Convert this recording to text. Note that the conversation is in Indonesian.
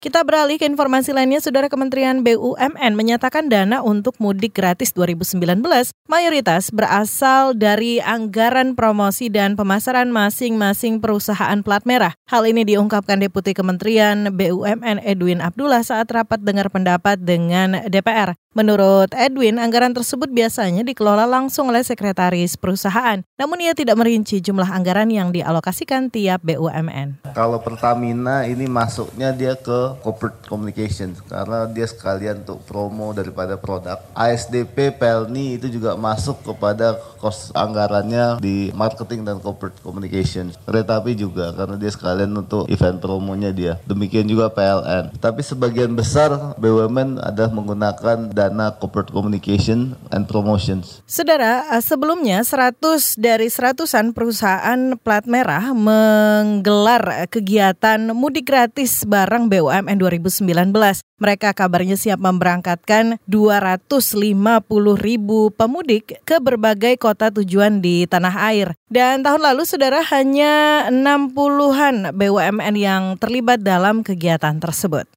Kita beralih ke informasi lainnya, Saudara Kementerian BUMN menyatakan dana untuk mudik gratis 2019 mayoritas berasal dari anggaran promosi dan pemasaran masing-masing perusahaan plat merah. Hal ini diungkapkan Deputi Kementerian BUMN Edwin Abdullah saat rapat dengar pendapat dengan DPR. Menurut Edwin, anggaran tersebut biasanya dikelola langsung oleh sekretaris perusahaan. Namun ia tidak merinci jumlah anggaran yang dialokasikan tiap BUMN. Kalau Pertamina ini masuknya dia ke corporate communication karena dia sekalian untuk promo daripada produk. ASDP Pelni itu juga masuk kepada kos anggarannya di marketing dan corporate communication. Kereta api juga karena dia sekalian untuk event promonya dia. Demikian juga PLN. Tapi sebagian besar BUMN ada menggunakan dana corporate communication and promotions. Saudara, eh, sebelumnya 100 dari seratusan perusahaan plat merah menggelar kegiatan mudik gratis barang BUMN 2019. Mereka kabarnya siap memberangkatkan 250 ribu pemudik ke berbagai kota tujuan di tanah air. Dan tahun lalu saudara hanya 60-an BUMN yang terlibat dalam kegiatan tersebut.